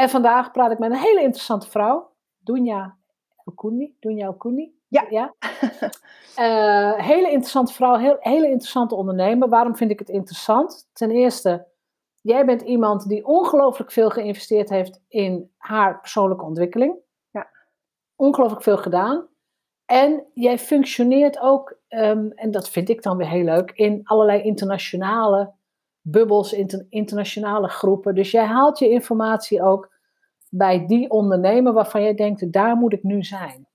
En vandaag praat ik met een hele interessante vrouw, Dunja Okuni. Dunja Okuni. Ja. ja. Uh, hele interessante vrouw, heel, hele interessante ondernemer. Waarom vind ik het interessant? Ten eerste, jij bent iemand die ongelooflijk veel geïnvesteerd heeft in haar persoonlijke ontwikkeling. Ja. Ongelooflijk veel gedaan. En jij functioneert ook, um, en dat vind ik dan weer heel leuk, in allerlei internationale bubbels, inter, internationale groepen. Dus jij haalt je informatie ook bij die ondernemer waarvan jij denkt, daar moet ik nu zijn.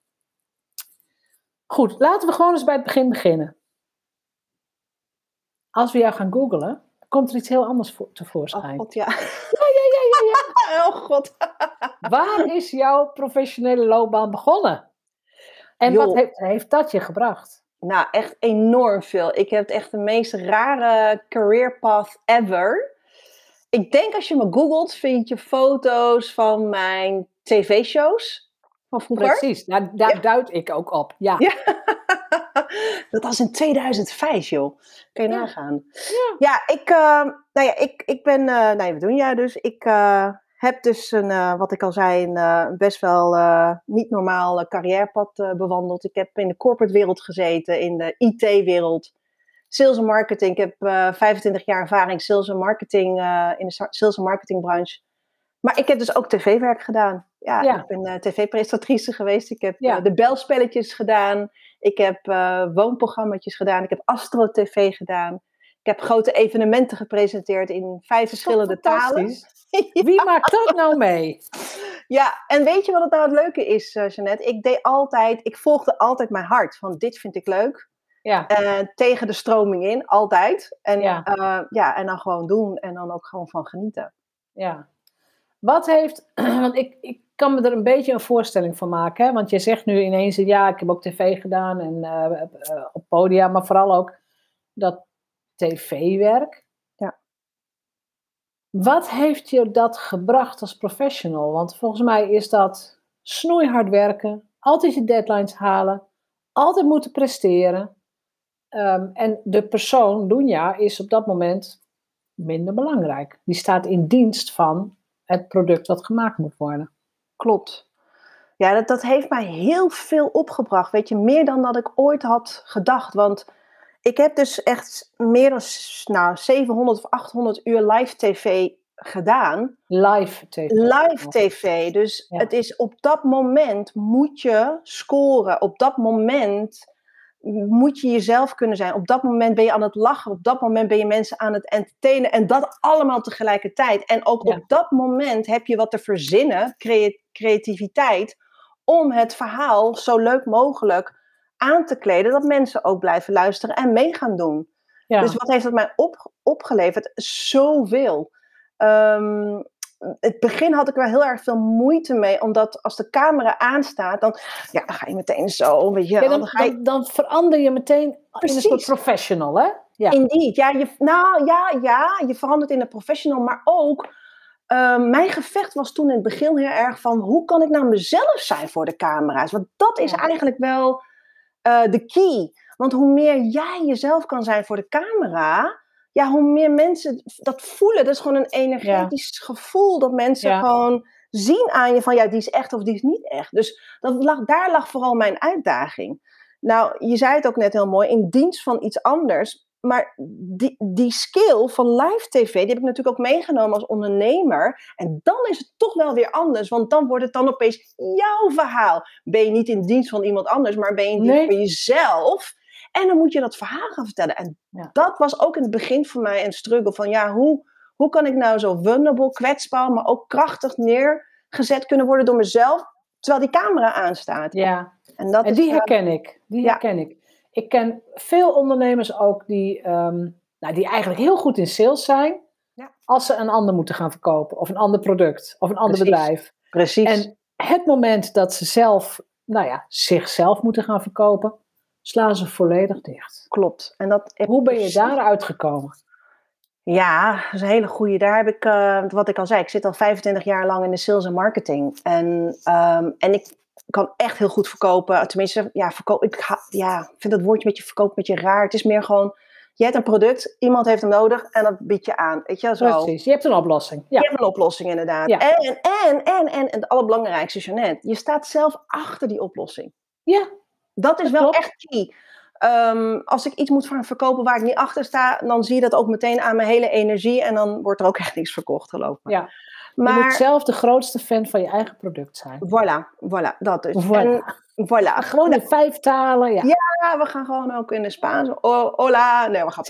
Goed, laten we gewoon eens bij het begin beginnen. Als we jou gaan googlen, komt er iets heel anders voor, tevoorschijn. Oh god, ja. Ja, ja, ja, ja. ja. Oh god. Waar is jouw professionele loopbaan begonnen? En wat heeft, heeft dat je gebracht? Nou, echt enorm veel. Ik heb echt de meest rare career path ever. Ik denk als je me googelt, vind je foto's van mijn tv-shows van vroeger. Precies, daar, daar Ja. duid ik ook op. Ja. Ja. Dat was in 2005, joh. Kun je Ja. nagaan. Ja. Ja, ik, eh, nou ja, ik, ik ben, eh nee, wat doen jij dus? Ik eh, heb dus een, eh, wat ik al zei, een eh, best wel eh, niet normaal carrièrepad bewandeld. Ik heb in de corporate wereld gezeten, in de IT-wereld, sales en marketing. Ik heb eh 25 jaar ervaring sales en marketing in de sa- sales en marketingbranche. Maar ik heb dus ook tv-werk gedaan. Ja, Ja. ik ben tv-presentatrice geweest. Ik heb Ja. de belspelletjes gedaan. Ik heb woonprogramma's gedaan. Ik heb Astro TV gedaan. Ik heb grote evenementen gepresenteerd in vijf verschillende talen. Wie maakt dat nou mee? Ja, en weet je wat het nou het leuke is, eh, Jeannette? Ik deed altijd, ik volgde altijd mijn hart. Van dit vind ik leuk. Ja, Eh, tegen de stroming in, altijd. En, Ja. ja. ja, en dan gewoon doen en dan ook gewoon van genieten. ja. Wat heeft, want ik, ik kan me er een beetje een voorstelling van maken. Hè? Want je zegt nu ineens, ja, ik heb ook tv gedaan en eh, eh, op podia, maar vooral ook dat tv-werk. Ja. Wat heeft je dat gebracht als professional? Want volgens mij is dat snoeihard werken, altijd je deadlines halen, altijd moeten presteren. Ehm, en de persoon, Dunja, is op dat moment minder belangrijk. Die staat in dienst van het product wat gemaakt moet worden. Klopt. Ja, dat, dat heeft mij heel veel opgebracht. Weet je, meer dan dat ik ooit had gedacht. Want ik heb dus echt meer dan nou, 700 of 800 uur live tv gedaan. Live tv. Live tv. Dus Ja. het is op dat moment moet je scoren. Op dat moment moet je jezelf kunnen zijn. Op dat moment ben je aan het lachen. Op dat moment ben je mensen aan het entertainen. En dat allemaal tegelijkertijd. En ook Ja. op dat moment heb je wat te verzinnen, crea- creativiteit, om het verhaal zo leuk mogelijk aan te kleden. Dat mensen ook blijven luisteren en mee gaan doen. Ja. Dus wat heeft dat mij op, opgeleverd? Zoveel. Ehm, het begin had ik wel heel erg veel moeite mee, omdat als de camera aanstaat, dan, ja, dan ga je meteen zo, weet je, Ja, dan, dan ga je dan, dan verander je meteen in een soort Precies. professional, hè? Ja. Indeed, ja, je, nou ja, ja, je verandert in een professional, maar ook ehm, mijn gevecht was toen in het begin heel erg van hoe kan ik nou mezelf zijn voor de camera's? Want dat is eigenlijk wel eh, de key. Want hoe meer jij jezelf kan zijn voor de camera, ja, hoe meer mensen dat voelen. Dat is gewoon een energetisch gevoel dat mensen Ja. gewoon zien aan je van ja, die is echt of die is niet echt. Dus dat lag, daar lag vooral mijn uitdaging. Nou, je zei het ook net heel mooi, in dienst van iets anders maar die, die skill van live tv, die heb ik natuurlijk ook meegenomen als ondernemer. En dan is het toch wel weer anders, want dan wordt het dan opeens jouw verhaal. Ben je niet in dienst van iemand anders, maar ben je in dienst Nee. van jezelf. En dan moet je dat verhaal gaan vertellen. En Ja. dat was ook in het begin voor mij een struggle van, ja, hoe, hoe kan ik nou zo vulnerable, kwetsbaar, maar ook krachtig neergezet kunnen worden door mezelf, terwijl die camera aanstaat. Ja, En, dat en die herken ik. Die ja. herken ik. Ik ken veel ondernemers ook die, ehm, nou, die eigenlijk heel goed in sales zijn. Ja. Als ze een ander moeten gaan verkopen. Of een ander product. Of een ander Precies. bedrijf. precies. En het moment dat ze zelf, nou ja, zichzelf moeten gaan verkopen. Slaan ze volledig dicht. Klopt. En dat Hoe ben je daaruit gekomen? Ja, dat is een hele goede. Daar heb ik, eh, wat ik al zei, ik zit al 25 jaar lang in de sales en marketing. En, ehm, en ik kan echt heel goed verkopen. Tenminste, ja, verkoop, ik ha- ja, ik vind dat woordje met je verkopen een beetje raar. Het is meer gewoon, je hebt een product, iemand heeft hem nodig en dat bied je aan. Weet je, zo. Precies, je hebt een oplossing. Ja, Je hebt een oplossing inderdaad. Ja. En, en, en, en, en het allerbelangrijkste, Jeannette, je staat zelf achter die oplossing. ja Dat is Dat wel klopt. echt key. Ehm, als ik iets moet gaan verkopen waar ik niet achter sta, dan zie je dat ook meteen aan mijn hele energie en dan wordt er ook echt niks verkocht, geloof me. Ja. Je Maar moet zelf de grootste fan van je eigen product zijn. voilà, voilà, dat dus. Voilà. En, voilà. Gewoon in vijf talen. Ja, Ja, we gaan gewoon ook in de Spaans. Hola. Nee, we gaan.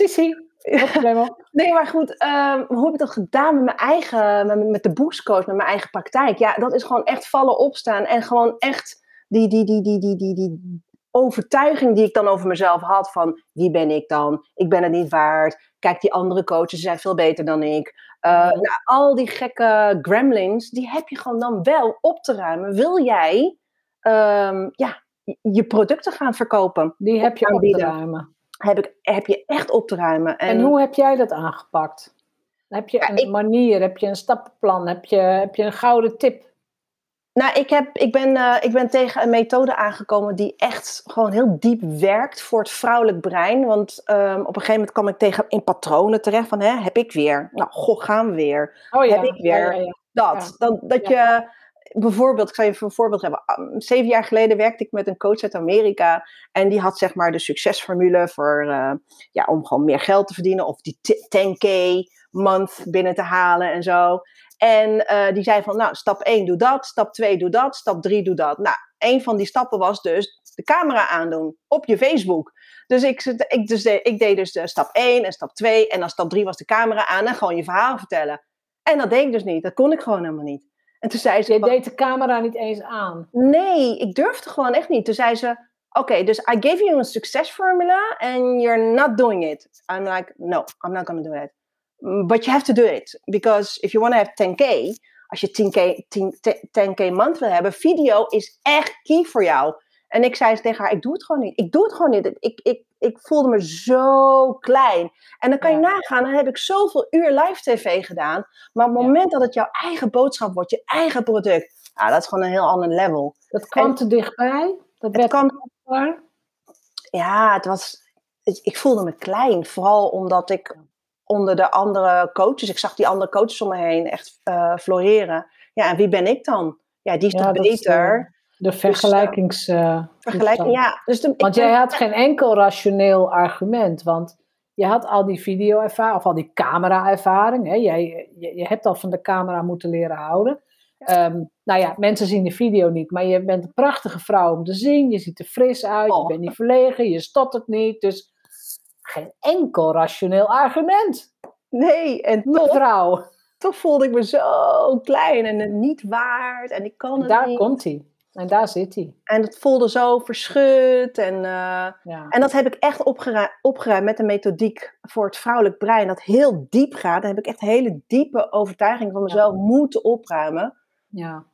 hoor. Nee, maar goed, ehm, hoe heb ik dat gedaan met mijn eigen, met, met de boostcoach, met mijn eigen praktijk? Ja, dat is gewoon echt vallen opstaan en gewoon echt die, die, die, die, die, die, die overtuiging die ik dan over mezelf had van wie ben ik dan? Ik ben het niet waard. Kijk, die andere coaches zijn veel beter dan ik. Uh, Ja. nou, al die gekke gremlins, die heb je gewoon dan wel op te ruimen. Wil jij ehm, ja, je producten gaan verkopen? Die heb je op te ruimen. Heb, ik, heb je echt op te ruimen. En, hoe heb jij dat aangepakt? Heb je Ja, een ik- manier? Heb je een stappenplan? Heb je, heb je een gouden tip? Nou, ik, heb, ik, ben, eh, ik ben tegen een methode aangekomen die echt gewoon heel diep werkt voor het vrouwelijk brein. Want ehm, op een gegeven moment kwam ik tegen in patronen terecht van, hè, heb ik weer? Nou, goh, gaan we weer. Oh ja, Heb ik weer. ja, ja, ja. Dat, dat, dat je, bijvoorbeeld, ik zal je even een voorbeeld hebben. Zeven jaar geleden werkte ik met een coach uit Amerika. En die had zeg maar de succesformule voor, eh, ja, om gewoon meer geld te verdienen. Of die t- 10k month binnen te halen en zo. En eh, die zei van, nou, stap 1 doe dat, stap 2 doe dat, stap 3 doe dat. Nou, een van die stappen was dus de camera aandoen op je Facebook. Dus ik, ik, dus de, ik deed dus de stap 1 en stap 2 en dan stap 3 was de camera aan en gewoon je verhaal vertellen. En dat deed ik dus niet, dat kon ik gewoon helemaal niet. En toen zei ze, Je deed de camera niet eens aan. nee, ik durfde gewoon echt niet. Toen zei ze, oké, dus I gave you a success formula and you're not doing it. I'm like, no, I'm not gonna do it. But you have to do it. Because if you want to have 10k, als je 10k, 10, 10k month wil hebben, video is echt key voor jou. En ik zei tegen haar, ik doe het gewoon niet. Ik doe het gewoon niet. Ik, ik, ik voelde me zo klein. En dan kan je Ja. nagaan, dan heb ik zoveel uur live tv gedaan. Maar op het Ja. moment dat het jouw eigen boodschap wordt, je eigen product, nou, dat is gewoon een heel ander level. Dat kwam En- te dichtbij. Dat werd kwam kwam... ja, het was. het- ik voelde me klein. Vooral omdat ik onder de andere coaches. Ik zag die andere coaches om me heen echt eh, floreren. Ja, en wie ben ik dan? Ja, die is Ja, toch is, beter? De vergelijkings... eh, Vergelijking. Ja, dus de, Want ben- jij had geen enkel rationeel argument. Want je had al die video-ervaring, of al die camera-ervaring. Hè? Jij, je, je hebt al van de camera moeten leren houden. Ehm, nou ja, mensen zien de video niet, maar je bent een prachtige vrouw om te zien. Je ziet er fris uit, je Oh. bent niet verlegen, je stottert niet. Dus geen enkel rationeel argument, Nee, en toch, mevrouw. toch voelde ik me zo klein en het niet waard. En ik kan En het daar niet. komt hij. En daar zit hij. En het voelde zo verschut. En, eh, Ja. en dat heb ik echt opgeruimd, opgeruimd met de methodiek voor het vrouwelijk brein. Dat heel diep gaat. Daar heb ik echt hele diepe overtuiging van mezelf moeten opruimen. ja.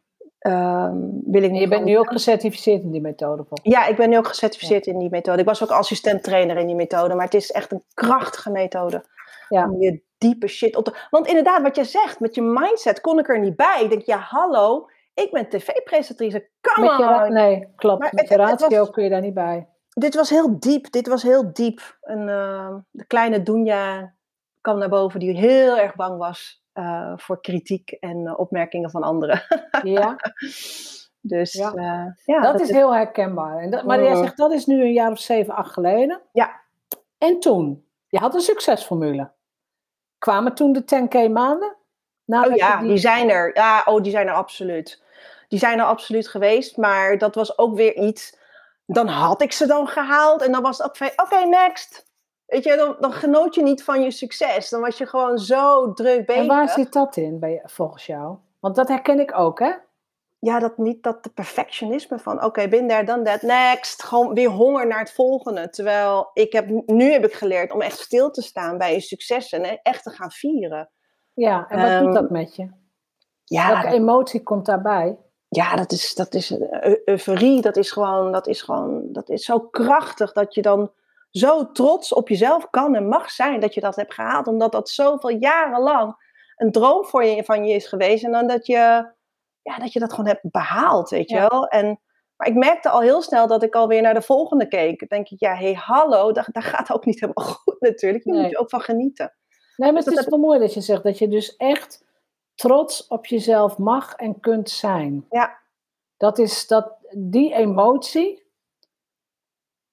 Ehm, wil ik je bent nu ook gecertificeerd in die methode. volgens Ja, ik ben nu ook gecertificeerd in die methode. Ik was ook assistent trainer in die methode. Maar het is echt een krachtige methode. Ja. Om je diepe shit op te... Want inderdaad, wat je zegt, met je mindset kon ik er niet bij. Ik denk, ja, hallo, ik ben tv-presentatrice. Come Met je nee, klopt. Maar Met het- je was- ratio kun je daar niet bij. Dit was heel diep. Dit was heel diep. En, eh, de kleine Doenja kwam naar boven die heel erg bang was eh, voor kritiek en eh, opmerkingen van anderen. Ja, dus Ja. eh, ja, dat, is heel herkenbaar. En dat, maar jij Mm. zegt dat is nu een jaar of zeven, acht geleden. Ja. En toen? je had een succesformule. Kwamen toen de 10k maanden? oh ja, die... die... zijn er. Ja, oh, die zijn er absoluut. Die zijn er absoluut geweest, maar dat was ook weer iets. Dan had ik ze dan gehaald en dan was het ook van, oké, next. Weet je, dan, dan genoot je niet van je succes. Dan was je gewoon zo druk bezig. En waar zit dat in bij, volgens jou? Want dat herken ik ook, hè? Ja, dat niet dat de perfectionisme van oké, okay, bin there, done that, next. Gewoon weer honger naar het volgende. Terwijl ik heb, nu heb ik geleerd om echt stil te staan bij je successen en echt te gaan vieren. Ja, en wat doet dat ehm, met je? Ja, Welke emotie komt daarbij? Ja, dat is, dat is euforie. Dat is gewoon, dat is gewoon, dat is zo krachtig dat je dan zo trots op jezelf kan en mag zijn dat je dat hebt gehaald. Omdat dat zoveel jaren lang een droom voor je, van je is geweest. En dan dat je, ja, dat je dat gewoon hebt behaald, weet je wel. En, maar ik merkte al heel snel dat ik alweer naar de volgende keek. Dan denk ik, ja, hé, hey, hallo, daar, daar gaat ook niet helemaal goed natuurlijk. Daar moet je ook van genieten. Nee, maar het is wel mooi dat je zegt dat je dus echt trots op jezelf mag en kunt zijn. Ja. Dat is dat, die emotie,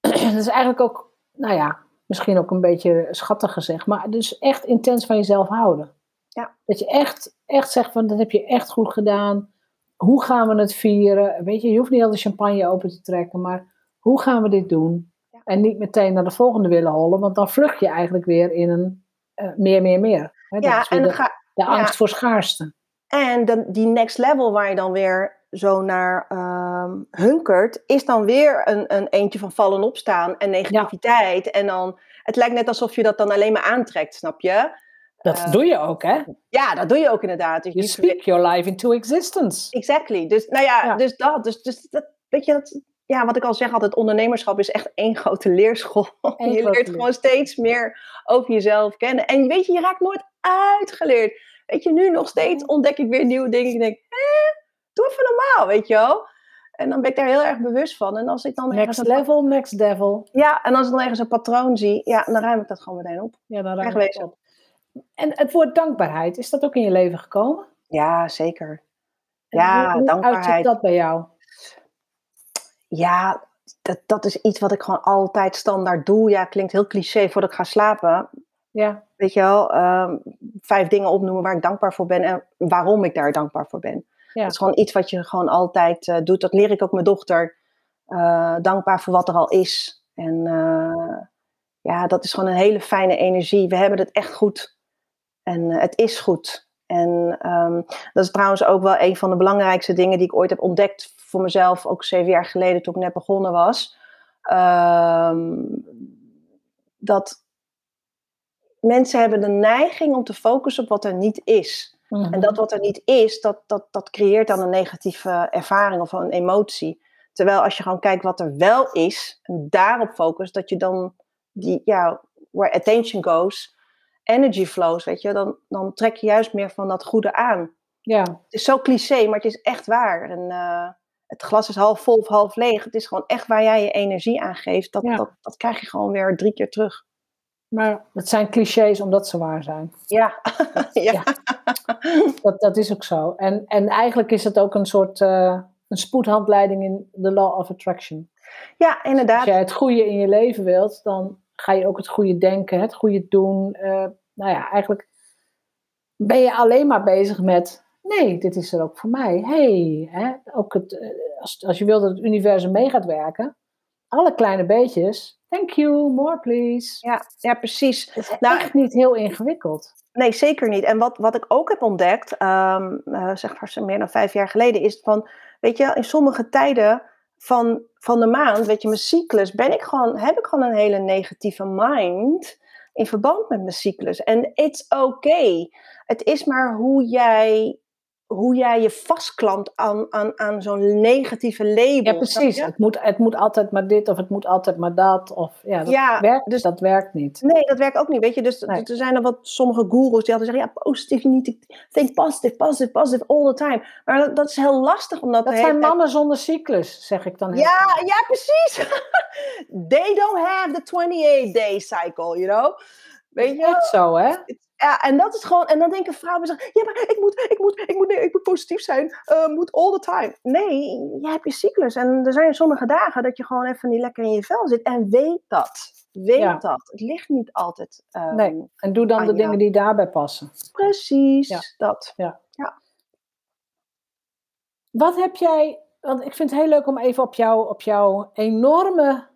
dat is eigenlijk ook, nou ja, misschien ook een beetje schattig gezegd, maar dus echt intens van jezelf houden. Ja. Dat je echt, echt zegt van, dat heb je echt goed gedaan. Hoe gaan we het vieren? Weet je, je hoeft niet al de champagne open te trekken, maar hoe gaan we dit doen? Ja. En niet meteen naar de volgende willen hollen, want dan vlucht je eigenlijk weer in een uh, meer, meer, meer. Hè? Ja, en dan ga, de angst voor schaarste. En dan, die next level waar je dan weer zo naar um, hunkert, is dan weer een, een eentje van vallen opstaan en negativiteit. En dan, het lijkt net alsof je dat dan alleen maar aantrekt, snap je? Dat uh, doe je ook, hè? Ja, dat doe je ook inderdaad. Dus you speak your life into existence. Exactly. Dus, nou ja, ja. dus dat. Dus, dus dat, weet je, dat, ja, wat ik al zeg altijd, ondernemerschap is echt één grote leerschool. Eén je leert gewoon steeds meer over jezelf kennen. En weet je, je raakt nooit uitgeleerd. Weet je, nu nog steeds ontdek ik weer nieuwe dingen. Ik denk, doe even normaal, weet je wel. En dan ben ik daar heel erg bewust van. En als ik dan next level, next devil. Ja, en als ik dan ergens een patroon zie, ja, dan ruim ik dat gewoon meteen op. Ja, dan ruim ik het op. En het woord dankbaarheid, is dat ook in je leven gekomen? Ja, zeker. ja, hoe, hoe dankbaarheid. dat bij jou? Ja, dat, dat is iets wat ik gewoon altijd standaard doe. Ja, klinkt heel cliché voordat ik ga slapen. Ja. Weet je wel, ehm, vijf dingen opnoemen waar ik dankbaar voor ben en waarom ik daar dankbaar voor ben. Dat is gewoon iets wat je gewoon altijd uh, doet. Dat leer ik ook mijn dochter. Uh, dankbaar voor wat er al is. En uh, ja, dat is gewoon een hele fijne energie. We hebben het echt goed. En het is goed. En um, dat is trouwens ook wel een van de belangrijkste dingen die ik ooit heb ontdekt voor mezelf, ook zeven jaar geleden toen ik net begonnen was. Um, dat mensen hebben de neiging om te focussen op wat er niet is. En dat mhm. wat er niet is, dat, dat, dat creëert dan een negatieve ervaring of een emotie. Terwijl als je gewoon kijkt wat er wel is, en daarop focust, dat je dan die, ja, where attention goes, energy flows, weet je, dan, dan trek je juist meer van dat goede aan. Ja. Het is zo cliché, maar het is echt waar. En uh, het glas is half vol of half leeg. Het is gewoon echt waar jij je energie aan geeft. Dat, dat, dat krijg je gewoon weer drie keer terug. Maar het zijn clichés omdat ze waar zijn. Ja, ja. ja. Dat, dat is ook zo. En, en eigenlijk is het ook een soort uh, een spoedhandleiding in de law of attraction. Ja, inderdaad. Als jij het goede in je leven wilt, dan ga je ook het goede denken, het goede doen. Uh, nou ja, eigenlijk ben je alleen maar bezig met nee, dit is er ook voor mij. hey, hè, ook het, eh, als, als je wilt dat het universum mee gaat werken, alle kleine beetjes, thank you, more please. Ja, ja precies. Het is nou, echt niet heel ingewikkeld. Nee, zeker niet. En wat, wat ik ook heb ontdekt, um, uh, zeg maar meer dan vijf jaar geleden, is van, weet je, in sommige tijden van, van de maand, weet je, mijn cyclus, ben ik gewoon, heb ik gewoon een hele negatieve mind in verband met mijn cyclus. En it's okay. Het is maar hoe jij hoe jij je vastklampt aan, aan, aan zo'n negatieve label. Ja, precies. Het moet, het moet altijd maar dit of het moet altijd maar dat. Of, ja, dat ja, werkt, dus dat werkt niet. Nee, dat werkt ook niet. Weet je, dus er zijn er wat sommige gurus die altijd zeggen: ja, need to think positive, positive, positive all the time. Maar dat, dat is heel lastig omdat. Dat zijn mannen zonder cyclus, zeg ik dan. Ja, ja, precies. They don't have the 28-day cycle, you know. Weet je? Echt zo, hè? Ja, en dat is gewoon, en dan denken vrouwen, zeggen, ja, maar ik moet, ik moet, ik moet, nee, ik moet positief zijn, uh, moet all the time. Nee, je hebt je cyclus en er zijn sommige dagen dat je gewoon even niet lekker in je vel zit en weet dat. Weet dat. Het ligt niet altijd. Um, nee, en doe dan de dingen die daarbij passen. Precies, ja. dat. Ja. ja. Wat heb jij, want ik vind het heel leuk om even op, jou, op jouw enorme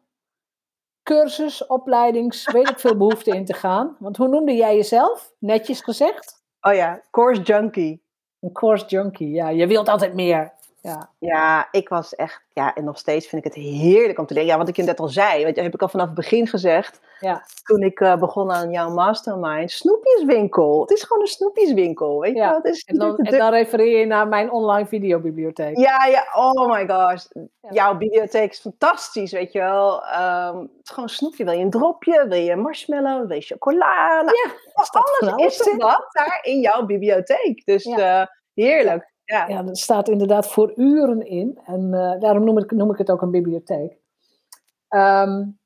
cursus, opleidings, weet ik veel behoefte in te gaan. Want hoe noemde jij jezelf? Netjes gezegd? Oh ja, course junkie. Een course junkie, ja. Je wilt altijd meer. Ja. ja, ik was echt, ja, en nog steeds vind ik het heerlijk om te leren. Ja, wat ik je net al zei, weet je, heb ik al vanaf het begin gezegd. Ja. Toen ik uh, begon aan jouw mastermind, snoepjeswinkel. Het is gewoon een snoepjeswinkel, weet je ja. Het is en, dan, en dan refereer je naar mijn online videobibliotheek. Ja, ja, oh my gosh. Jouw bibliotheek is fantastisch, weet je wel. Um, het is gewoon een snoepje. Wil je een dropje, wil je een marshmallow, wil je chocola? Nou, ja, alles is er wat daar in jouw bibliotheek. Dus uh, heerlijk. Ja. ja, dat staat inderdaad voor uren in. En uh, daarom noem ik, noem ik het ook een bibliotheek. Um,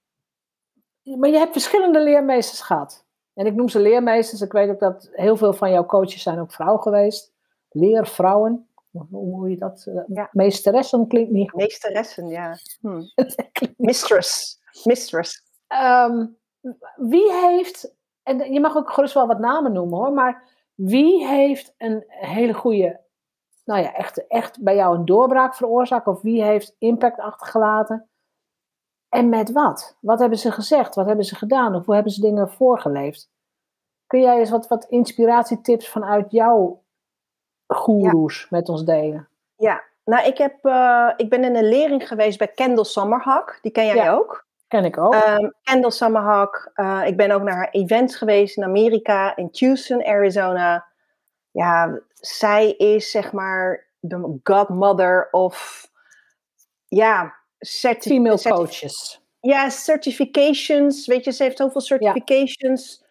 maar je hebt verschillende leermeesters gehad. En ik noem ze leermeesters. Ik weet ook dat heel veel van jouw coaches zijn ook vrouw geweest. Leervrouwen. Hoe hoe je dat? Uh, ja. Meesteressen klinkt niet goed. Meesteressen, ja. Hm. Mistress. Mistress. Um, wie heeft, en je mag ook gerust wel wat namen noemen hoor, maar wie heeft een hele goede nou ja, echt, echt bij jou een doorbraak veroorzaakt? Of wie heeft impact achtergelaten? En met wat? Wat hebben ze gezegd? Wat hebben ze gedaan? Of hoe hebben ze dingen voorgeleefd? Kun jij eens wat, wat inspiratietips vanuit jouw goeroes met ons delen? Ja, nou ik, heb, uh, ik ben in een lering geweest bij Kendall Summerhawk. Die ken jij ja, ook? Ken ik ook. Um, Kendall Summerhawk. Uh, ik ben ook naar haar events geweest in Amerika, in Tucson, Arizona. Ja, zij is zeg maar de godmother of ja, certi female coaches. Ja, certifications. Weet je, ze heeft zoveel certifications.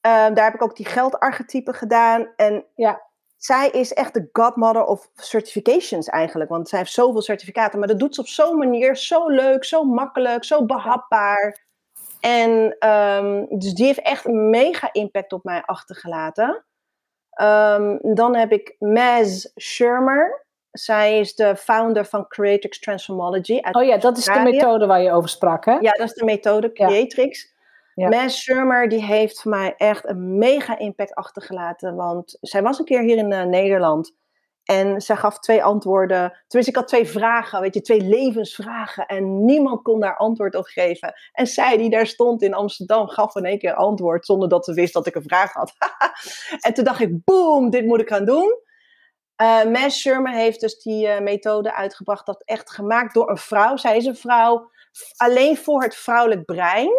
Ja. Um, daar heb ik ook die geldarchetypen gedaan. En ja. zij is echt de godmother of certifications eigenlijk. Want zij heeft zoveel certificaten. Maar dat doet ze op zo'n manier. Zo leuk, zo makkelijk, zo behapbaar. En um, dus die heeft echt een mega impact op mij achtergelaten. Um, dan heb ik Maz Shermer. Zij is de founder van Creatrix Transformology. oh ja, dat is de methode waar je over sprak, hè? Ja, dat is de methode Creatrix. Ja. Maz Shermer die heeft voor mij echt een mega impact achtergelaten. Want zij was een keer hier in uh, Nederland. En zij gaf twee antwoorden. Tenminste, ik had twee vragen, weet je, twee levensvragen. En niemand kon daar antwoord op geven. En zij, die daar stond in Amsterdam, gaf in één keer antwoord zonder dat ze wist dat ik een vraag had. en toen dacht ik, boom, dit moet ik gaan doen. Uh, Mass Sherman heeft dus die uh, methode uitgebracht, dat echt gemaakt door een vrouw. Zij is een vrouw alleen voor het vrouwelijk brein.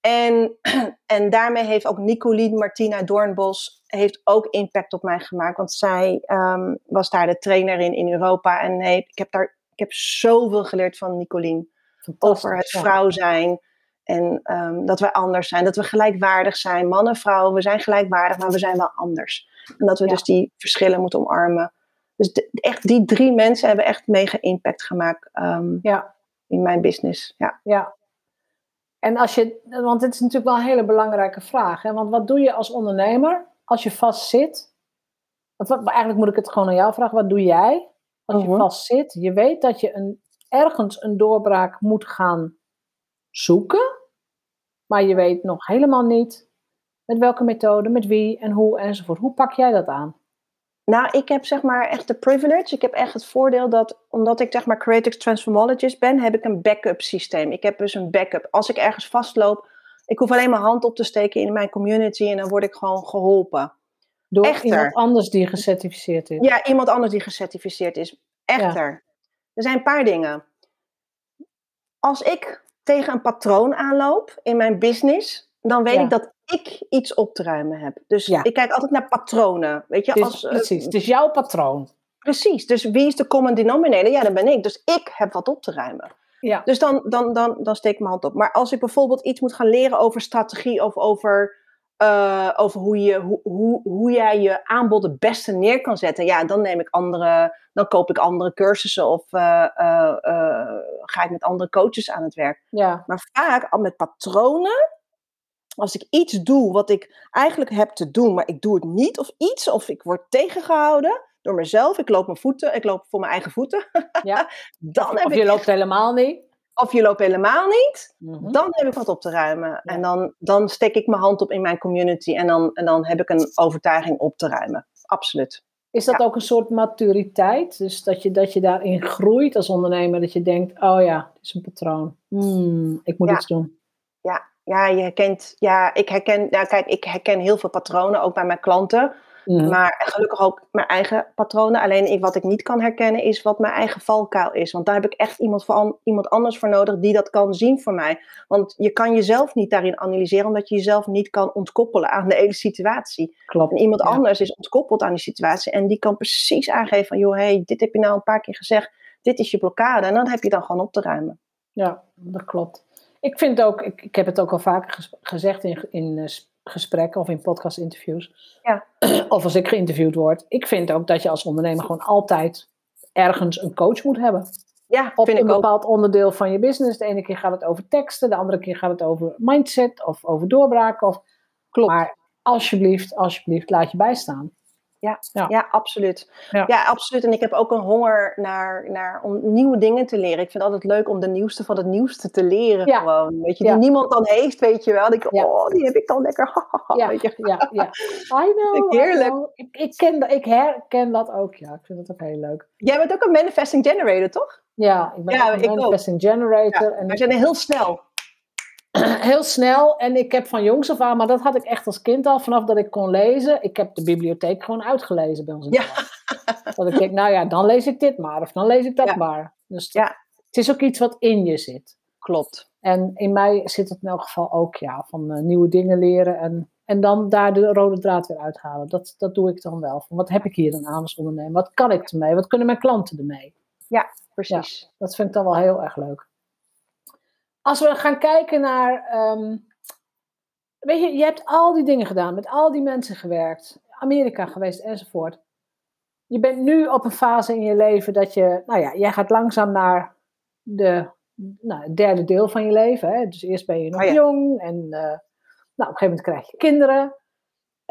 En, en daarmee heeft ook Nicolien Martina Doornbos heeft ook impact op mij gemaakt. Want zij um, was daar de trainer in in Europa. En nee, ik heb daar ik heb zoveel geleerd van Nicolien. Over het vrouw zijn. En um, dat we anders zijn. Dat we gelijkwaardig zijn. Mannen, vrouwen, we zijn gelijkwaardig, maar we zijn wel anders. En dat we dus die verschillen moeten omarmen. Dus de, echt, die drie mensen hebben echt mega impact gemaakt um, ja. in mijn business. Ja. ja, en als je, want dit is natuurlijk wel een hele belangrijke vraag. Hè? Want wat doe je als ondernemer als je vast zit? Wat, eigenlijk moet ik het gewoon aan jou vragen. Wat doe jij als je mhm. vast zit? Je weet dat je een, ergens een doorbraak moet gaan zoeken. Maar je weet nog helemaal niet met welke methode, met wie en hoe enzovoort. Hoe pak jij dat aan? Nou, ik heb zeg maar echt de privilege. Ik heb echt het voordeel dat, omdat ik zeg maar creative transformologist ben, heb ik een backup systeem. Ik heb dus een backup. Als ik ergens vastloop, ik hoef alleen mijn hand op te steken in mijn community en dan word ik gewoon geholpen. Door Echter. iemand anders die gecertificeerd is. Ja, iemand anders die gecertificeerd is. Echter, er zijn een paar dingen. Als ik tegen een patroon aanloop in mijn business, dan weet ik dat ik iets op te ruimen heb. Dus ik kijk altijd naar patronen. Weet je, dus, als, uh, precies, het is jouw patroon. Precies, dus wie is de common denominator? Ja, dat ben ik. Dus ik heb wat op te ruimen. Ja. Dus dan, dan, dan, dan steek ik mijn hand op. Maar als ik bijvoorbeeld iets moet gaan leren over strategie of over, uh, over hoe, je, hoe, hoe, hoe jij je aanbod het beste neer kan zetten, ja, dan neem ik andere, dan koop ik andere cursussen of uh, ga ik met andere coaches aan het werk. Ja. Maar vaak al met patronen als ik iets doe wat ik eigenlijk heb te doen, maar ik doe het niet, of iets, of ik word tegengehouden door mezelf, ik loop mijn voeten, ik loop voor mijn eigen voeten, Ja. dan of heb je ik loopt helemaal niet. of je loopt helemaal niet, Mhm. dan heb ik wat op te ruimen. En dan, dan steek ik mijn hand op in mijn community en dan, en dan heb ik een overtuiging op te ruimen. Absoluut. Is dat ook een soort maturiteit? Dus dat je, dat je daarin groeit als ondernemer, dat je denkt, oh ja, dit is een patroon. Hmm, ik moet iets doen. Ja, je herkent, ja, ik herken, nou kijk, ik herken heel veel patronen, ook bij mijn klanten. Mhm. Maar gelukkig ook mijn eigen patronen. Alleen ik, wat ik niet kan herkennen is wat mijn eigen valkuil is. Want daar heb ik echt iemand, voor, an- iemand anders voor nodig die dat kan zien voor mij. Want je kan jezelf niet daarin analyseren, omdat je jezelf niet kan ontkoppelen aan de hele situatie. Klopt. En iemand Ja. anders is ontkoppeld aan die situatie en die kan precies aangeven van, joh, hey, dit heb je nou een paar keer gezegd, dit is je blokkade. En dan heb je dan gewoon op te ruimen. Ja, dat klopt. Ik vind ook, ik, ik heb het ook al vaker gezegd in, in eh, gesprekken of in podcast-interviews. Ja. Of als ik geïnterviewd word. Ik vind ook dat je als ondernemer gewoon altijd ergens een coach moet hebben. Ja, Op vind een ik ook. bepaald onderdeel van je business. De ene keer gaat het over teksten, de andere keer gaat het over mindset of over doorbraken. Of, Klopt. maar alsjeblieft, alsjeblieft, laat je bijstaan. Ja. Ja, absoluut. Ja. Ja. absoluut. En ik heb ook een honger naar, naar om nieuwe dingen te leren. Ik vind het altijd leuk om de nieuwste van het nieuwste te leren. Ja. Gewoon, weet je, die niemand dan heeft, weet je wel. Ik, oh, die heb ik dan lekker. Ja, Weet je? ja, ja. I know. Vind ik I heerlijk. know. Ik, ik, ken, dat- ik herken dat ook, ja. Ik vind dat ook heel leuk. Jij bent ook een manifesting generator, toch? Ja, ik ben een ook. manifesting generator. En We zijn heel snel. heel snel. En ik heb van jongs af aan, maar dat had ik echt als kind al, vanaf dat ik kon lezen. Ik heb de bibliotheek gewoon uitgelezen bij ons in Ja. Dat ik denk, nou ja, dan lees ik dit maar. Of dan lees ik dat Ja. maar. Dus dat- Ja. het is ook iets wat in je zit. Klopt. En in mij zit het in elk geval ook, ja, van eh, nieuwe dingen leren. En, en dan daar de rode draad weer uithalen. Dat, dat doe ik dan wel. Van, wat heb ik hier dan aan als ondernemer? Wat kan ik ermee? Wat kunnen mijn klanten ermee? Precies. Dat vind ik dan wel heel erg leuk. Als we gaan kijken naar. ehm, weet je, je hebt al die dingen gedaan, met al die mensen gewerkt, Amerika geweest enzovoort. Je bent nu op een fase in je leven dat je, nou ja, jij gaat langzaam naar de, nou, het derde deel van je leven. Hè? Dus eerst ben je nog Oh ja. jong en eh, nou, op een gegeven moment krijg je kinderen.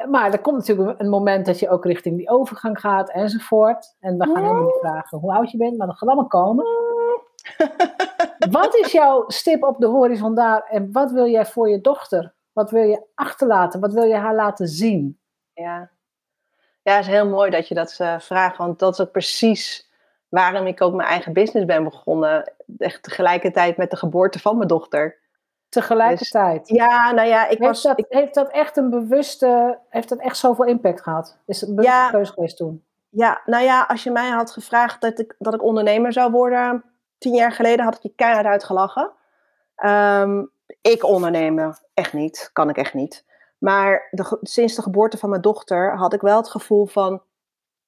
Maar er komt natuurlijk een moment dat je ook richting die overgang gaat enzovoort. En we gaan helemaal niet vragen hoe oud je bent, maar dat gaat allemaal komen. Wat is jouw stip op de horizon daar en wat wil jij voor je dochter? Wat wil je achterlaten? Wat wil je haar laten zien? Ja. ja, het is heel mooi dat je dat eh, vraagt, want dat is ook precies waarom ik ook mijn eigen business ben begonnen. Echt tegelijkertijd met de geboorte van mijn dochter. Tegelijkertijd. Ja, nou ja, ik heeft, was. dat, ik- heeft dat echt een bewuste, heeft dat echt zoveel impact gehad? Is het een bewuste Ja. keuze geweest toen? ja, nou ja, als je mij had gevraagd dat ik, dat ik ondernemer zou worden tien jaar geleden, had ik je keihard uitgelachen. Ehm, ik ondernemen, echt niet, kan ik echt niet. Maar de, sinds de geboorte van mijn dochter had ik wel het gevoel van,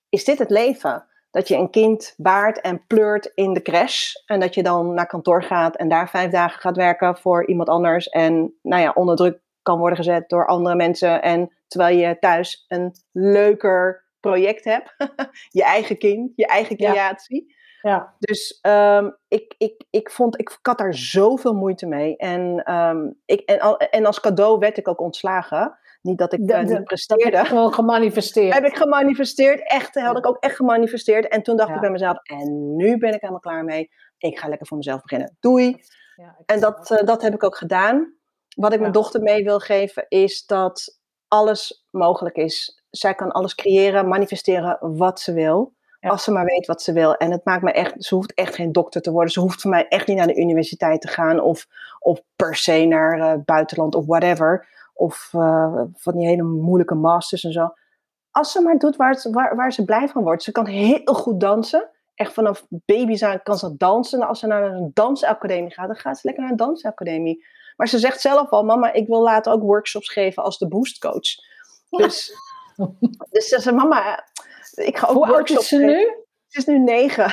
is dit het leven? Dat je een kind baart en pleurt in de crash. En dat je dan naar kantoor gaat en daar vijf dagen gaat werken voor iemand anders. En nou ja, onder druk kan worden gezet door andere mensen. En terwijl je thuis een leuker project hebt. je eigen kind, je eigen creatie. Ja, Dus ehm, ik, ik, ik vond, ik, ik had daar zoveel moeite mee. En, ehm, ik, en, al- en als cadeau werd ik ook ontslagen. Niet dat ik De- eh, niet presteerde. gewoon gemanifesteerd. Heb ik gemanifesteerd. Echt, had ik ook echt gemanifesteerd. En toen dacht Ja. ik bij mezelf, en nu ben ik helemaal klaar mee. Ik ga lekker voor mezelf beginnen. Doei. Ja, En dat, eh, dat heb ik ook gedaan. Wat ik mijn Ja. dochter mee wil geven, is dat alles mogelijk is. Zij kan alles creëren, manifesteren wat ze wil. Ja. Als ze maar weet wat ze wil. En het maakt me echt, ze hoeft echt geen dokter te worden. Ze hoeft voor mij echt niet naar de universiteit te gaan. Of, of per se naar het buitenland of whatever. Of eh, van die hele moeilijke masters en zo. Als ze maar doet waar, ze- waar, waar ze blij van wordt. Ze kan heel goed dansen. Echt vanaf baby's aan kan ze dansen. En als ze naar een dansacademie gaat, dan gaat ze lekker naar een dansacademie. Maar ze zegt zelf al, mama, ik wil later ook workshops geven als de boostcoach. Dus, dus ze zegt, mama, ik ga ook Hoe oud is ze geven. nu? Ze is nu negen.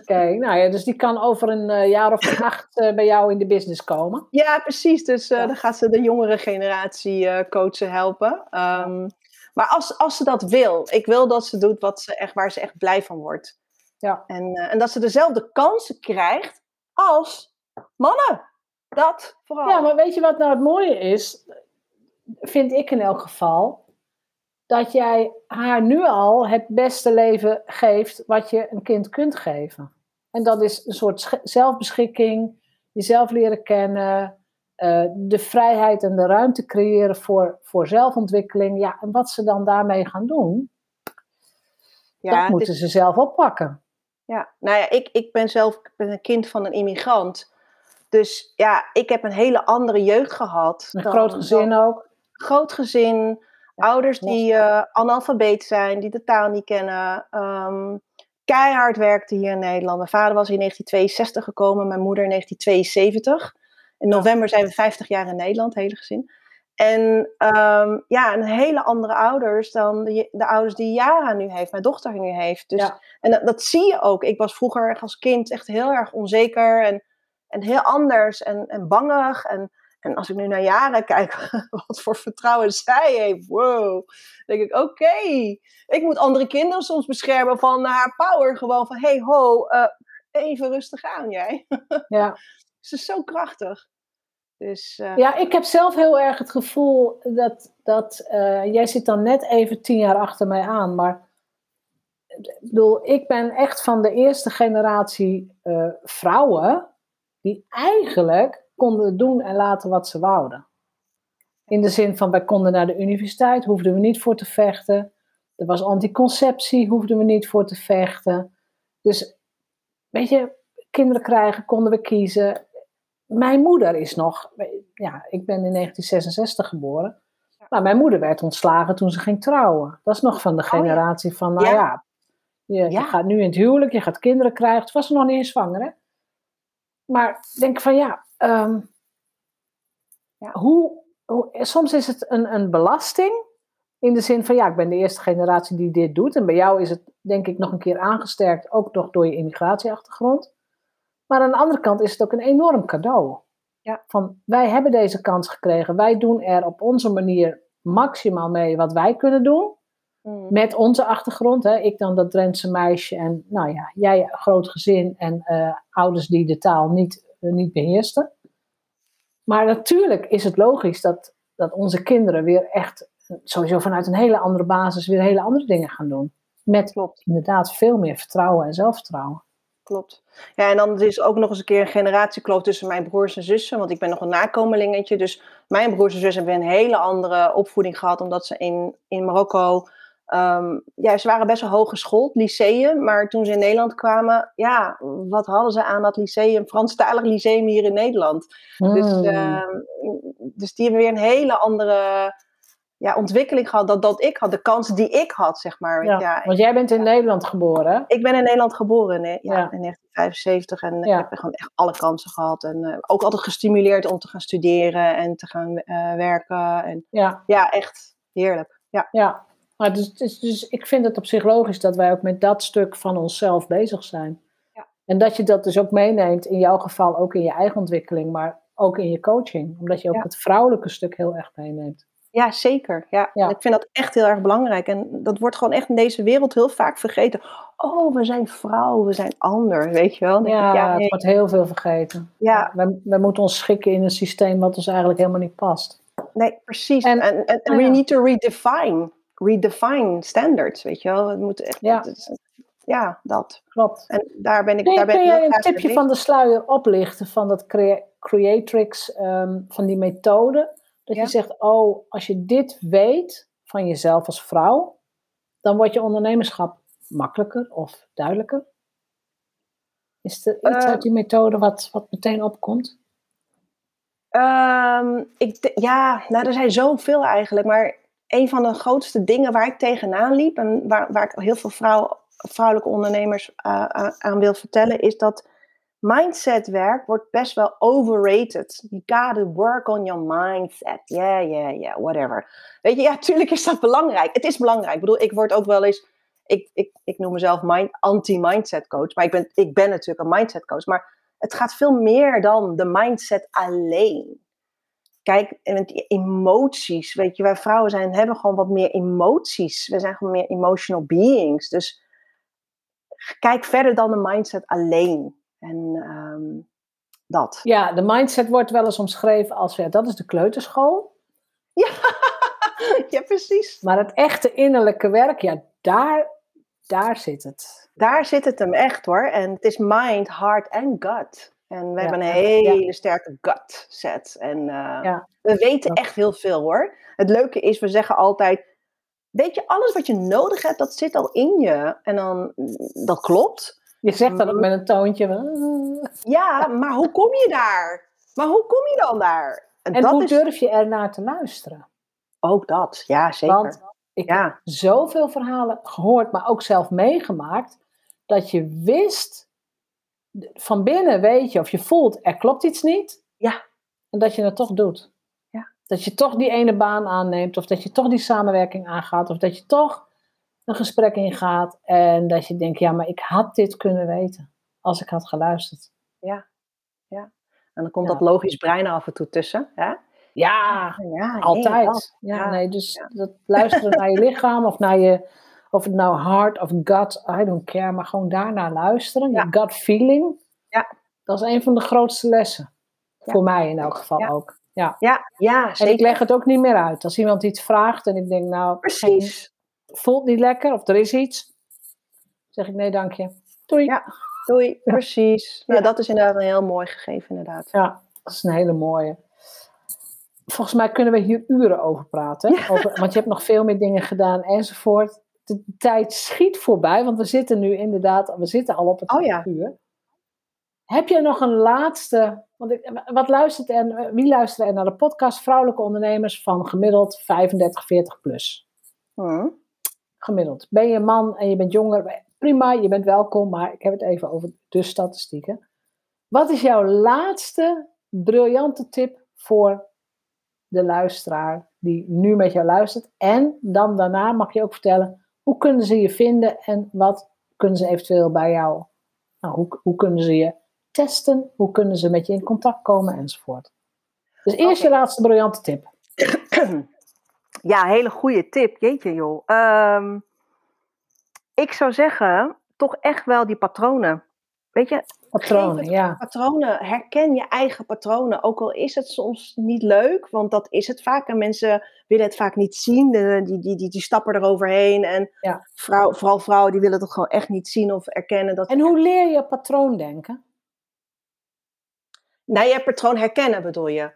Oké, nou ja, dus die kan over een eh, jaar of acht eh, bij jou in de business komen. Ja, precies. Dus Ja. dan gaat ze de jongere generatie coachen, helpen. Ehm, Maar als, als ze dat wil, ik wil dat ze doet wat ze echt, waar ze echt blij van wordt. Ja. En, en dat ze dezelfde kansen krijgt als mannen. Dat vooral. Ja, maar weet je wat nou het mooie is? vind ik in elk geval, dat jij haar nu al het beste leven geeft wat je een kind kunt geven. En dat is een soort zelfbeschikking, jezelf leren kennen, uh, de vrijheid en de ruimte creëren voor, voor zelfontwikkeling. Ja, en wat ze dan daarmee gaan doen, ja, dat moeten ze zelf oppakken. Ja, nou ja, ik, ik ben zelf ik ben een kind van een immigrant. Dus ja, ik heb een hele andere jeugd gehad. Een groot gezin ook. Groot gezin, ouders die uh, analfabeet zijn, die de taal niet kennen. Um, keihard werkte hier in Nederland. Mijn vader was in 1962 gekomen, mijn moeder in 1972. In november zijn we 50 jaar in Nederland, hele gezin. En um, ja, een hele andere ouders dan de, de, ouders die Jara nu heeft, mijn dochter nu heeft. Dus, En dat, dat, zie je ook. Ik was vroeger als kind echt heel erg onzeker en, en heel anders en, en bangig. En, en als ik nu naar Jara kijk, wat voor vertrouwen zij heeft, wow. Dan denk ik, oké, ik moet andere kinderen soms beschermen van haar power. Gewoon van, hey ho, uh, even rustig aan jij. Ja. Ze is zo krachtig. Dus, uh... Ja, ik heb zelf heel erg het gevoel dat, dat uh, jij zit dan net even tien jaar achter mij aan, maar ik bedoel, ik ben echt van de eerste generatie vrouwen die eigenlijk konden doen en laten wat ze wouden. In de zin van, wij konden naar de universiteit, hoefden we niet voor te vechten. Er was anticonceptie, hoefden we niet voor te vechten. Dus, weet je, kinderen krijgen konden we kiezen mijn moeder is nog, ja, ik ben in 1966 geboren. Maar mijn moeder werd ontslagen toen ze ging trouwen. Dat is nog van de oh, generatie van, nou ja, je, je, gaat nu in het huwelijk, je gaat kinderen krijgen. Toen was ze nog niet eens zwanger, hè? Maar denk van, ja, ehm, ja hoe, hoe, soms is het een, een belasting. In de zin van, ja, ik ben de eerste generatie die dit doet. En bij jou is het, denk ik, nog een keer aangesterkt, ook nog door je immigratieachtergrond. Maar aan de andere kant is het ook een enorm cadeau. Ja. Van wij hebben deze kans gekregen. Wij doen er op onze manier maximaal mee wat wij kunnen doen. Mm. Met onze achtergrond. Hè. Ik dan dat Drentse meisje. En nou ja, jij groot gezin en uh, ouders die de taal niet, uh, niet beheersten. Maar natuurlijk is het logisch dat, dat onze kinderen weer echt sowieso vanuit een hele andere basis weer hele andere dingen gaan doen. Met Klopt. inderdaad veel meer vertrouwen en zelfvertrouwen klopt. Ja, en dan is ook nog eens een keer een generatiekloof tussen mijn broers en zussen. Want ik ben nog een nakomelingetje. Dus mijn broers en zussen hebben een hele andere opvoeding gehad. Omdat ze in, in Marokko... Um, ja, ze waren best wel hoog geschoold, lyceum. Maar toen ze in Nederland kwamen, ja, wat hadden ze aan dat lyceum? Franstalig lyceum hier in Nederland. Dus, uh, dus die hebben weer een hele andere ja, ontwikkeling gehad dat, dat ik had, de kansen die ik had, zeg maar. Ja, ja want jij bent in Nederland geboren, Ik ben in Nederland geboren, ja, ja. in 1975. En ik heb gewoon echt alle kansen gehad. En uh, ook altijd gestimuleerd om te gaan studeren en te gaan uh, werken. En, ja. ja, echt heerlijk. Ja, ja. Maar dus, dus, dus ik vind het op zich logisch dat wij ook met dat stuk van onszelf bezig zijn. Ja. En dat je dat dus ook meeneemt, in jouw geval ook in je eigen ontwikkeling, maar ook in je coaching. Omdat je ook het vrouwelijke stuk heel erg meeneemt. Ja, zeker. Ja. Ik vind dat echt heel erg belangrijk. En dat wordt gewoon echt in deze wereld heel vaak vergeten. Oh, we zijn vrouw, we zijn ander, weet je wel. Ja, ja het wordt heel veel vergeten. Ja. We, we moeten ons schikken in een systeem wat ons eigenlijk helemaal niet past. Nee, precies. En, en, en we need to redefine, redefine standards, weet je wel. Het moet echt, ja. ja, dat. Klopt. En daar ben ik, daar ben kun jij een tipje van de sluier oplichten van dat creatrix, um, van die methode? Dat je zegt, oh, als je dit weet van jezelf als vrouw, dan wordt je ondernemerschap makkelijker of duidelijker. Is er iets uit die methode wat, wat meteen opkomt? Um, ik ja, nou, er zijn zoveel eigenlijk. Maar een van de grootste dingen waar ik tegenaan liep en waar, waar ik heel veel vrouw, vrouwelijke ondernemers uh, aan wil vertellen, is dat mindsetwerk wordt best wel overrated. You gotta work on your mindset. Yeah, yeah, yeah, whatever. Weet je, ja, tuurlijk is dat belangrijk. Het is belangrijk. Ik bedoel, ik word ook wel eens... Ik, ik, ik noem mezelf anti-mindset coach. Maar ik ben, ik ben natuurlijk een mindset coach. Maar het gaat veel meer dan de mindset alleen. Kijk, emoties, weet je, wij vrouwen zijn, hebben gewoon wat meer emoties. We zijn gewoon meer emotional beings. Dus kijk verder dan de mindset alleen. En um, dat. Ja, de mindset wordt wel eens omschreven als, ja, dat is de kleuterschool. Ja, ja precies. Maar het echte innerlijke werk, ja, daar, daar zit het. Daar zit het hem echt hoor. En het is mind, heart en gut. En we Ja, hebben een ja, hele sterke gut set. En eh, Ja. we weten echt heel veel hoor. Het leuke is, we zeggen altijd, weet je, alles wat je nodig hebt, dat zit al in je. En dan, dat klopt. Je zegt dat ook Mhm. met een toontje. Ja, maar hoe kom je daar? Maar hoe kom je dan daar? En, En dat hoe is durf je ernaar te luisteren? ook dat. Ja, zeker. Want ik heb zoveel verhalen gehoord, maar ook zelf meegemaakt, dat je wist, van binnen weet je of je voelt, er klopt iets niet. Ja. En dat je het toch doet. Ja. Dat je toch die ene baan aanneemt, of dat je toch die samenwerking aangaat, of dat je toch een gesprek ingaat en dat je denkt, ja, maar ik had dit kunnen weten als ik had geluisterd. en dan komt Ja. dat logisch brein af en toe tussen. Hè? Ja, Ja, Altijd. ja, ja, nee, dus ja. dat luisteren naar je lichaam of naar je, of het nou heart of gut, I don't care, maar gewoon daarnaar luisteren. Ja. Gut feeling. Ja. Dat is een van de grootste lessen. Ja. Voor mij in elk geval Ja. ook. Ja. Ja, ja, En ik zeker. leg het ook niet meer uit. Als iemand iets vraagt en ik denk, nou, geen- voelt niet lekker of er is iets, zeg ik nee, dank je. Doei. Ja. Doei, precies. Nou, Ja. dat is inderdaad een heel mooi gegeven, inderdaad. Ja, dat is een hele mooie. Volgens mij kunnen we hier uren over praten. Over, want je hebt nog veel meer dingen gedaan enzovoort. De tijd schiet voorbij, want we zitten nu inderdaad, we zitten al op het Oh ja. uur. Heb je nog een laatste, want ik, wat luistert er, wie luistert er naar de podcast? Vrouwelijke ondernemers van gemiddeld 35, 40 plus. Hm. Gemiddeld. Ben je een man en je bent jonger, prima, je bent welkom, maar ik heb het even over de statistieken. Wat is jouw laatste briljante tip voor de luisteraar die nu met jou luistert? En dan daarna mag je ook vertellen, hoe kunnen ze je vinden en wat kunnen ze eventueel bij jou, nou, hoe, hoe kunnen ze je testen, hoe kunnen ze met je in contact komen enzovoort. Dus eerst Oké. je laatste briljante tip. Ja, hele goede tip. Jeetje joh. Ehm, ik zou zeggen, toch echt wel die patronen. Weet je, Patronen, ja. patronen. Herken je eigen patronen. Ook al is het soms niet leuk, want dat is het vaak. En mensen willen het vaak niet zien. Die, die, die, die stappen eroverheen. En Ja. vrouw, vooral vrouwen die willen het gewoon echt niet zien of erkennen. Dat, En hoe leer je patroondenken? Nou, je patroon herkennen bedoel je.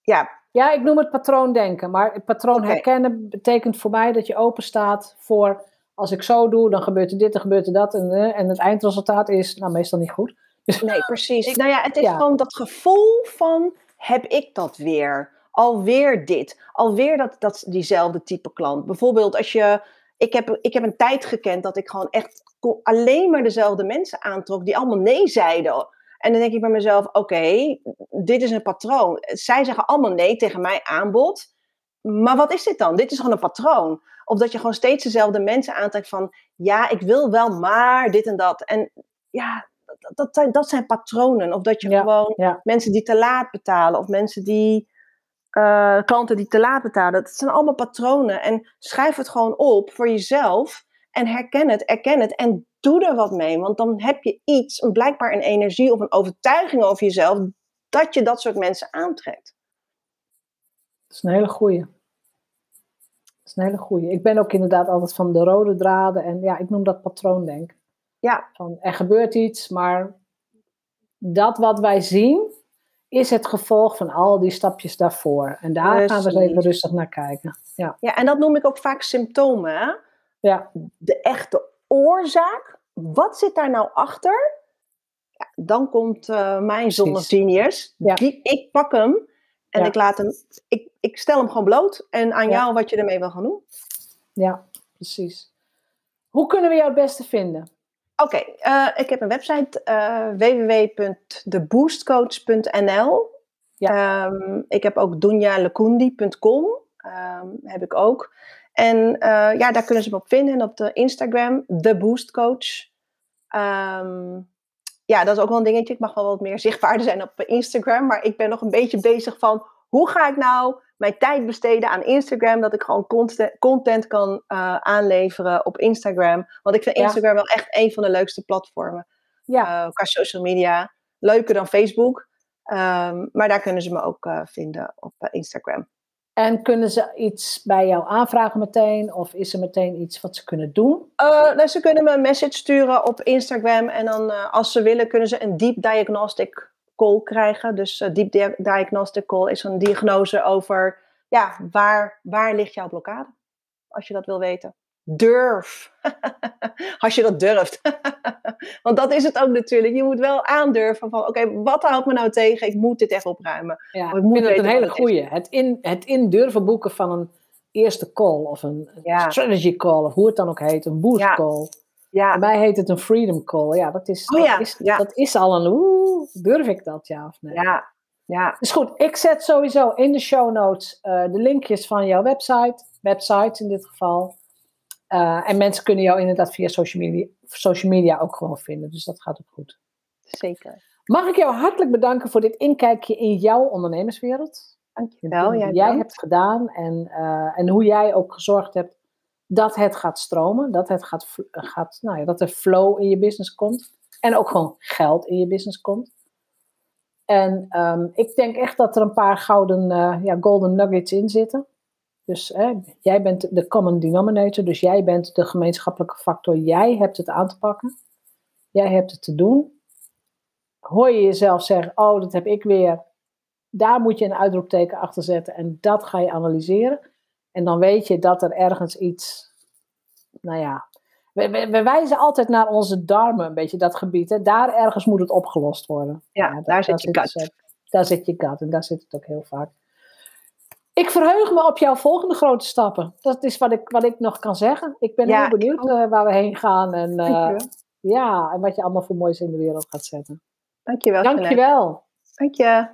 Ja, Ja, ik noem het patroondenken. Maar het patroon herkennen betekent voor mij dat je open staat voor... als ik zo doe, dan gebeurt er dit, dan gebeurt er dat. En, eh, en het eindresultaat is nou, meestal niet goed. nee, precies. nou ja, het is ja. gewoon dat gevoel van, heb ik dat weer? Alweer dit. Alweer dat, dat, diezelfde type klant. Bijvoorbeeld als je... Ik heb, ik heb een tijd gekend dat ik gewoon echt alleen maar dezelfde mensen aantrok die allemaal nee zeiden. En dan denk ik bij mezelf, oké, dit is een patroon. Zij zeggen allemaal nee tegen mijn aanbod. Maar wat is dit dan? Dit is gewoon een patroon. Of dat je gewoon steeds dezelfde mensen aantrekt van, ja, ik wil wel, maar dit en dat. En ja, dat, dat, zijn, dat zijn patronen. Of dat je Ja, gewoon ja. mensen die te laat betalen. Of mensen die, eh, klanten die te laat betalen. Dat zijn allemaal patronen. En schrijf het gewoon op voor jezelf. En herken het, erken het. En doe er wat mee. Want dan heb je iets, een, blijkbaar een energie of een overtuiging over jezelf. Dat je dat soort mensen aantrekt. Dat is een hele goeie. Dat is een hele goeie. Ik ben ook inderdaad altijd van de rode draden. En ja, ik noem dat patroondenken. Ja, Van, er gebeurt iets, maar dat wat wij zien... is het gevolg van al die stapjes daarvoor. En daar gaan we eens even rustig naar kijken. Ja, ja, en dat noem ik ook vaak symptomen. Hè? ja. de echte oorzaak, wat zit daar nou achter? Ja, dan komt eh, mijn zone of genius. Ja. Die, ik pak hem en Ja. ik laat hem, ik, ik stel hem gewoon bloot. En aan Ja. jou wat je ermee wil gaan doen. ja precies. Hoe kunnen we jou het beste vinden? Oké, eh, ik heb een website eh www.theboostcoach.nl. Ehm, ik heb ook dunjalekundi.com. ehm heb ik ook. En eh, ja, daar kunnen ze me op vinden. En op de Instagram, The Boost Coach. Ehm, ja, dat is ook wel een dingetje. Ik mag wel wat meer zichtbaarder zijn op Instagram. Maar ik ben nog een beetje bezig van... Hoe ga ik nou mijn tijd besteden aan Instagram? Dat ik gewoon content, content kan eh, aanleveren op Instagram. Want ik vind Ja. Instagram wel echt een van de leukste platformen. Ja, eh, qua social media. Leuker dan Facebook. Ehm, maar daar kunnen ze me ook eh, vinden op Instagram. En kunnen ze iets bij jou aanvragen meteen? Of is er meteen iets wat ze kunnen doen? Uh, nou, ze kunnen me een message sturen op Instagram. En dan, uh, als ze willen, kunnen ze een deep diagnostic call krijgen. Dus uh, deep diagnostic call is een diagnose over ja, waar, waar ligt jouw blokkade? Als je dat wil weten. Durf. Als je dat durft. Want dat is het ook natuurlijk. Je moet wel aandurven van, oké, wat houdt me nou tegen? Ik moet dit echt opruimen. Ja, ik, moet vind het een hele goeie. Het in, het in durven boeken van een eerste call of een strategy call, of hoe het dan ook heet, een boost call. Ja. Bij mij heet het een freedom call. Ja, dat is, oh, dat, is dat is al een, oeh, durf ik dat ja of nee? Ja, ja. Dus goed, ik zet sowieso in de show notes uh, de linkjes van jouw website, websites in dit geval. Uh, en mensen kunnen jou inderdaad via social media, social media ook gewoon vinden. Dus dat gaat ook goed. Zeker. Mag ik jou hartelijk bedanken voor dit inkijkje in jouw ondernemerswereld. Dankjewel. Jij, jij hebt gedaan en, uh, en hoe jij ook gezorgd hebt dat het gaat stromen. Dat, het gaat, gaat, nou ja, dat er flow in je business komt. En ook gewoon geld in je business komt. En um, ik denk echt dat er een paar gouden, uh, ja, golden nuggets in zitten. Dus hè, jij bent de common denominator, dus jij bent de gemeenschappelijke factor. Jij hebt het aan te pakken. Jij hebt het te doen. Hoor je jezelf zeggen, oh, dat heb ik weer. Daar moet je een uitroepteken achter zetten en dat ga je analyseren. En dan weet je dat er ergens iets, nou ja, we, we, wijzen altijd naar onze darmen, een beetje dat gebied. Hè. Daar ergens moet het opgelost worden. Ja, daar, zit je daar zit je gut en daar zit het ook heel vaak. Ik verheug me op jouw volgende grote stappen. Dat is wat ik, wat ik nog kan zeggen. Ik ben heel benieuwd uh, waar we heen gaan. En, uh, ja, en wat je allemaal voor moois in de wereld gaat zetten. Dankjewel. Dankjewel. Dank je.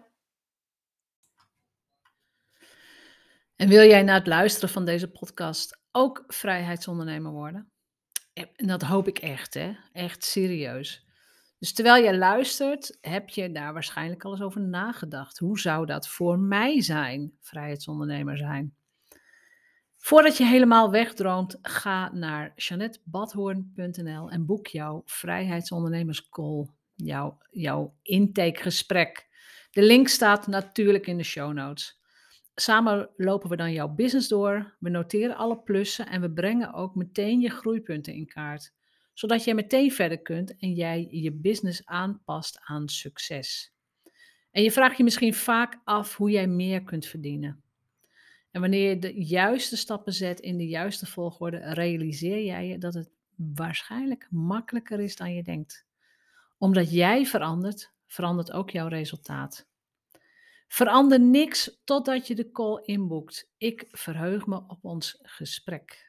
En wil jij na het luisteren van deze podcast ook vrijheidsondernemer worden? En dat hoop ik echt, hè? Echt serieus. Dus terwijl je luistert, heb je daar waarschijnlijk al eens over nagedacht. Hoe zou dat voor mij zijn, vrijheidsondernemer zijn? Voordat je helemaal wegdroomt, ga naar janettebadhoorn.nl en boek jouw vrijheidsondernemerscall, jouw, jouw intakegesprek. De link staat natuurlijk in de show notes. Samen lopen we dan jouw business door, we noteren alle plussen en we brengen ook meteen je groeipunten in kaart zodat jij meteen verder kunt en jij je business aanpast aan succes. En je vraagt je misschien vaak af hoe jij meer kunt verdienen. En wanneer je de juiste stappen zet in de juiste volgorde, realiseer jij je dat het waarschijnlijk makkelijker is dan je denkt. Omdat jij verandert, verandert ook jouw resultaat. Verander niks totdat je de call inboekt. Ik verheug me op ons gesprek.